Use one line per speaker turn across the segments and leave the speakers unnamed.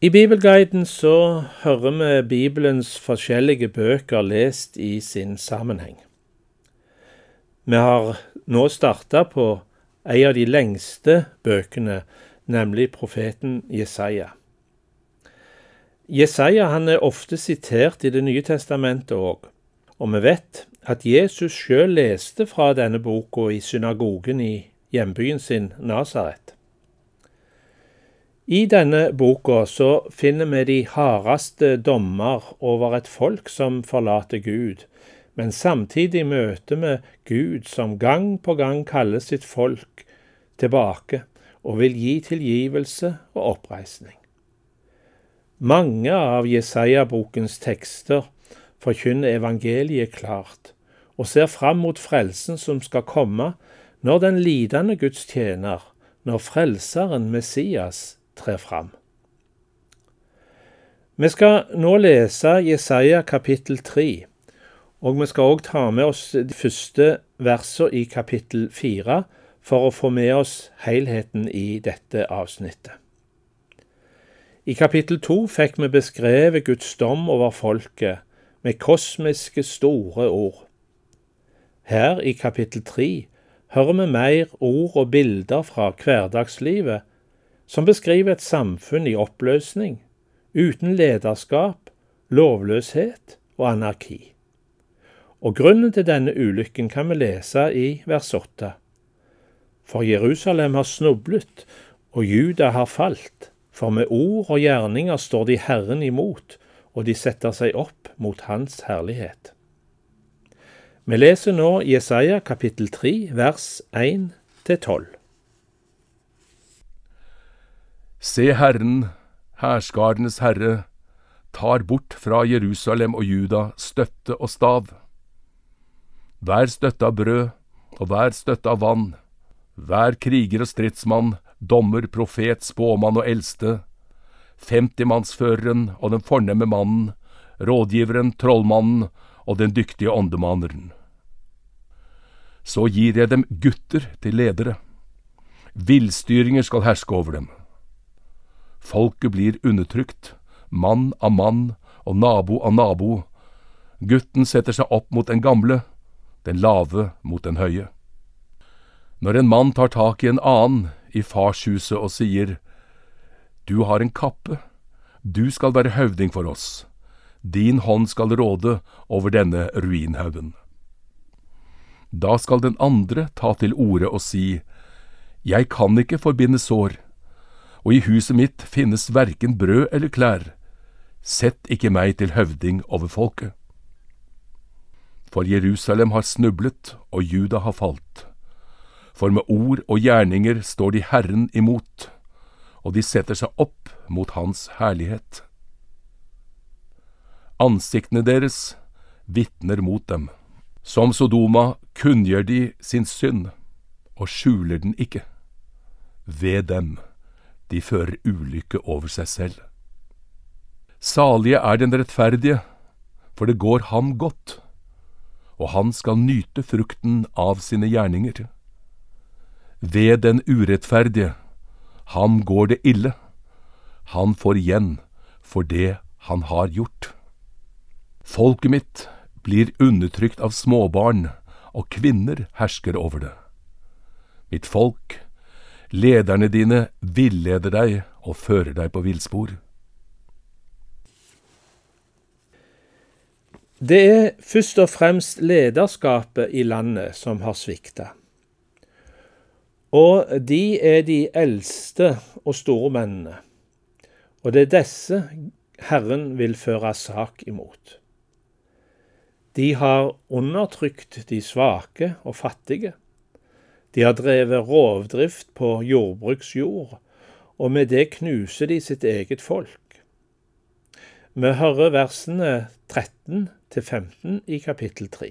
I Bibelguiden så hører vi Bibelens forskjellige bøker lest i sin sammenheng. Vi har nå starta på en av de lengste bøkene, nemlig profeten Jesaja. Jesaja han er ofte sitert i Det nye testamentet òg, og vi vet at Jesus sjøl leste fra denne boka i synagogen i hjembyen sin Nasaret. I denne boka så finner vi de hardeste dommer over et folk som forlater Gud, men samtidig møter vi Gud som gang på gang kaller sitt folk tilbake og vil gi tilgivelse og oppreisning. Mange av Jesaja-bokens tekster forkynner evangeliet klart og ser fram mot frelsen som skal komme når den lidende Guds tjener, når Frelseren Messias, trer fram. Vi skal nå lese Jesaja kapittel 3, og vi skal òg ta med oss de første versene i kapittel 4 for å få med oss helheten i dette avsnittet. I kapittel 2 fikk vi beskrevet Guds dom over folket med kosmiske, store ord. Her i kapittel 3 hører vi mer ord og bilder fra hverdagslivet som beskriver et samfunn i oppløsning, uten lederskap, lovløshet og anarki. Og grunnen til denne ulykken kan vi lese i vers 8. For Jerusalem har snublet, og Juda har falt, for med ord og gjerninger står de Herren imot, og de setter seg opp mot Hans herlighet. Vi leser nå Jesaja kapittel 3, vers 1-12.
Se Herren, hærskarenes Herre, tar bort fra Jerusalem og Juda støtte og stav. Hver støtte av brød og hver støtte av vann, hver kriger og stridsmann, dommer, profet, spåmann og eldste, femtimannsføreren og den fornemme mannen, rådgiveren, trollmannen og den dyktige åndemaneren. Så gir jeg dem gutter til ledere. Villstyringer skal herske over dem. Folket blir undertrykt, mann av mann og nabo av nabo. Gutten setter seg opp mot den gamle, den lave mot den høye. Når en mann tar tak i en annen i farshuset og sier, Du har en kappe, du skal være høvding for oss, din hånd skal råde over denne ruinhaugen. Da skal den andre ta til orde og si, Jeg kan ikke forbinde sår og i huset mitt finnes verken brød eller klær. Sett ikke meg til høvding over folket. For Jerusalem har snublet, og Juda har falt. For med ord og gjerninger står de Herren imot, og de setter seg opp mot Hans herlighet. Ansiktene deres vitner mot dem. Som Sodoma kunngjør de sin synd, og skjuler den ikke. Ved dem de fører ulykke over seg selv. Salige er den rettferdige, for det går ham godt, og han skal nyte frukten av sine gjerninger. Ved den urettferdige, ham går det ille, han får igjen for det han har gjort. Folket mitt blir undertrykt av småbarn, og kvinner hersker over det. Mitt folk Lederne dine villeder deg og fører deg på villspor.
Det er først og fremst lederskapet i landet som har svikta. Og de er de eldste og store mennene. Og det er disse Herren vil føre sak imot. De har undertrykt de svake og fattige. De har drevet rovdrift på jordbruksjord, og med det knuser de sitt eget folk. Vi hører versene 13 til 15 i kapittel 3.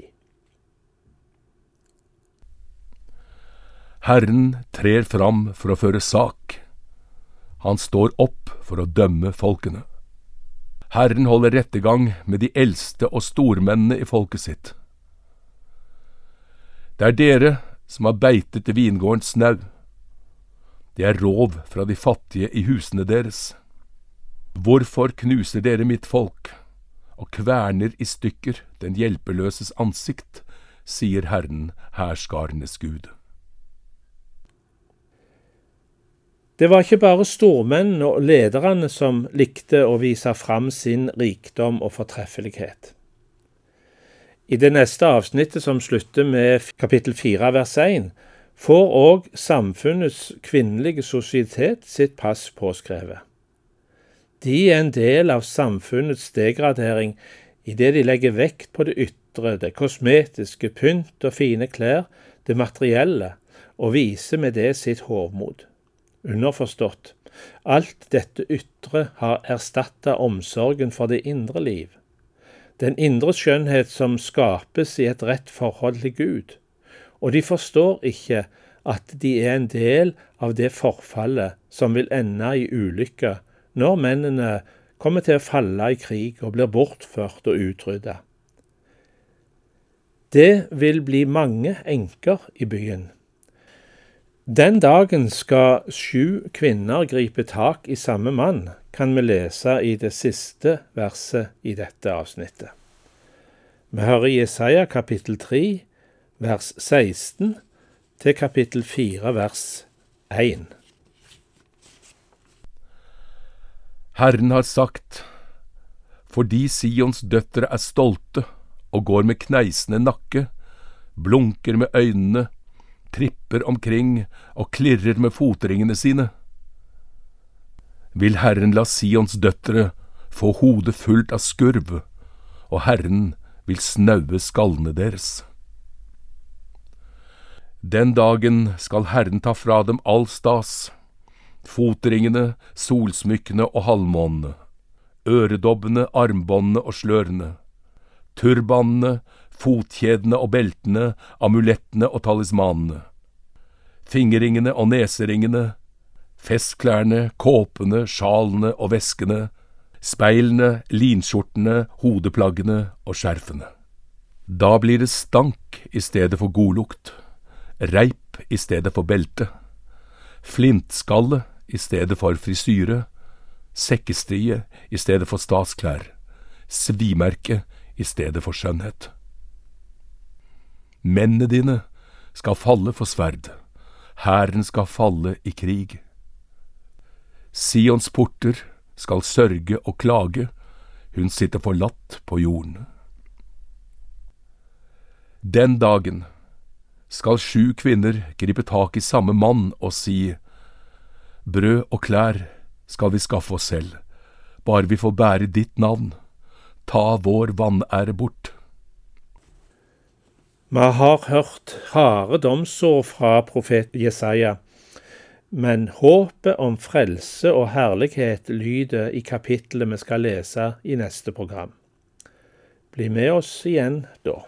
Herren trer fram for å føre sak. Han står opp for å dømme folkene. Herren holder rettergang med de eldste og stormennene i folket sitt. Det er dere som har beitet til vingårdens snau. Det er rov fra de fattige i husene deres. Hvorfor knuser dere mitt folk og kverner i stykker den hjelpeløses ansikt, sier Herren, hærskarenes Gud.
Det var ikke bare stormennene og lederne som likte å vise fram sin rikdom og fortreffelighet. I det neste avsnittet, som slutter med kapittel 4 vers 1, får òg samfunnets kvinnelige sosietet sitt pass påskrevet. De er en del av samfunnets degradering idet de legger vekt på det ytre, det kosmetiske, pynt og fine klær, det materielle, og viser med det sitt hovmod. Underforstått, alt dette ytre har erstatta omsorgen for det indre liv. Den indre skjønnhet som skapes i et rett forhold til Gud. Og de forstår ikke at de er en del av det forfallet som vil ende i ulykke når mennene kommer til å falle i krig og blir bortført og utrydda. Det vil bli mange enker i byen. Den dagen skal sju kvinner gripe tak i samme mann, kan vi lese i det siste verset i dette avsnittet. Vi hører Jesaja kapittel 3, vers 16 til kapittel 4, vers 1.
Herren har sagt, fordi Sions døtre er stolte og går med kneisende nakke, blunker med øynene, tripper omkring og klirrer med fotringene sine. Vil Herren la Sions døtre få hodet fullt av skurv, og Herren vil snaue skallene deres. Den dagen skal Herren ta fra dem all stas, fotringene, solsmykkene og halvmånene, øredobbene, armbåndene og slørene, turbanene, fotkjedene og beltene, amulettene og talismanene, fingerringene og neseringene, festklærne, kåpene, sjalene og veskene, speilene, linskjortene, hodeplaggene og skjerfene. Da blir det stank i stedet for godlukt, reip i stedet for belte, flintskalle i stedet for frisyre, sekkestrie i stedet for statsklær, svimerke i stedet for skjønnhet. Mennene dine skal falle for sverd, hæren skal falle i krig. Sions porter skal sørge og klage, hun sitter forlatt på jorden. Den dagen skal sju kvinner gripe tak i samme mann og si, Brød og klær skal vi skaffe oss selv, bare vi får bære ditt navn, ta vår vanære bort.
Vi har hørt harde domsord fra profet Jesaja, men håpet om frelse og herlighet lyder i kapittelet vi skal lese i neste program. Bli med oss igjen da.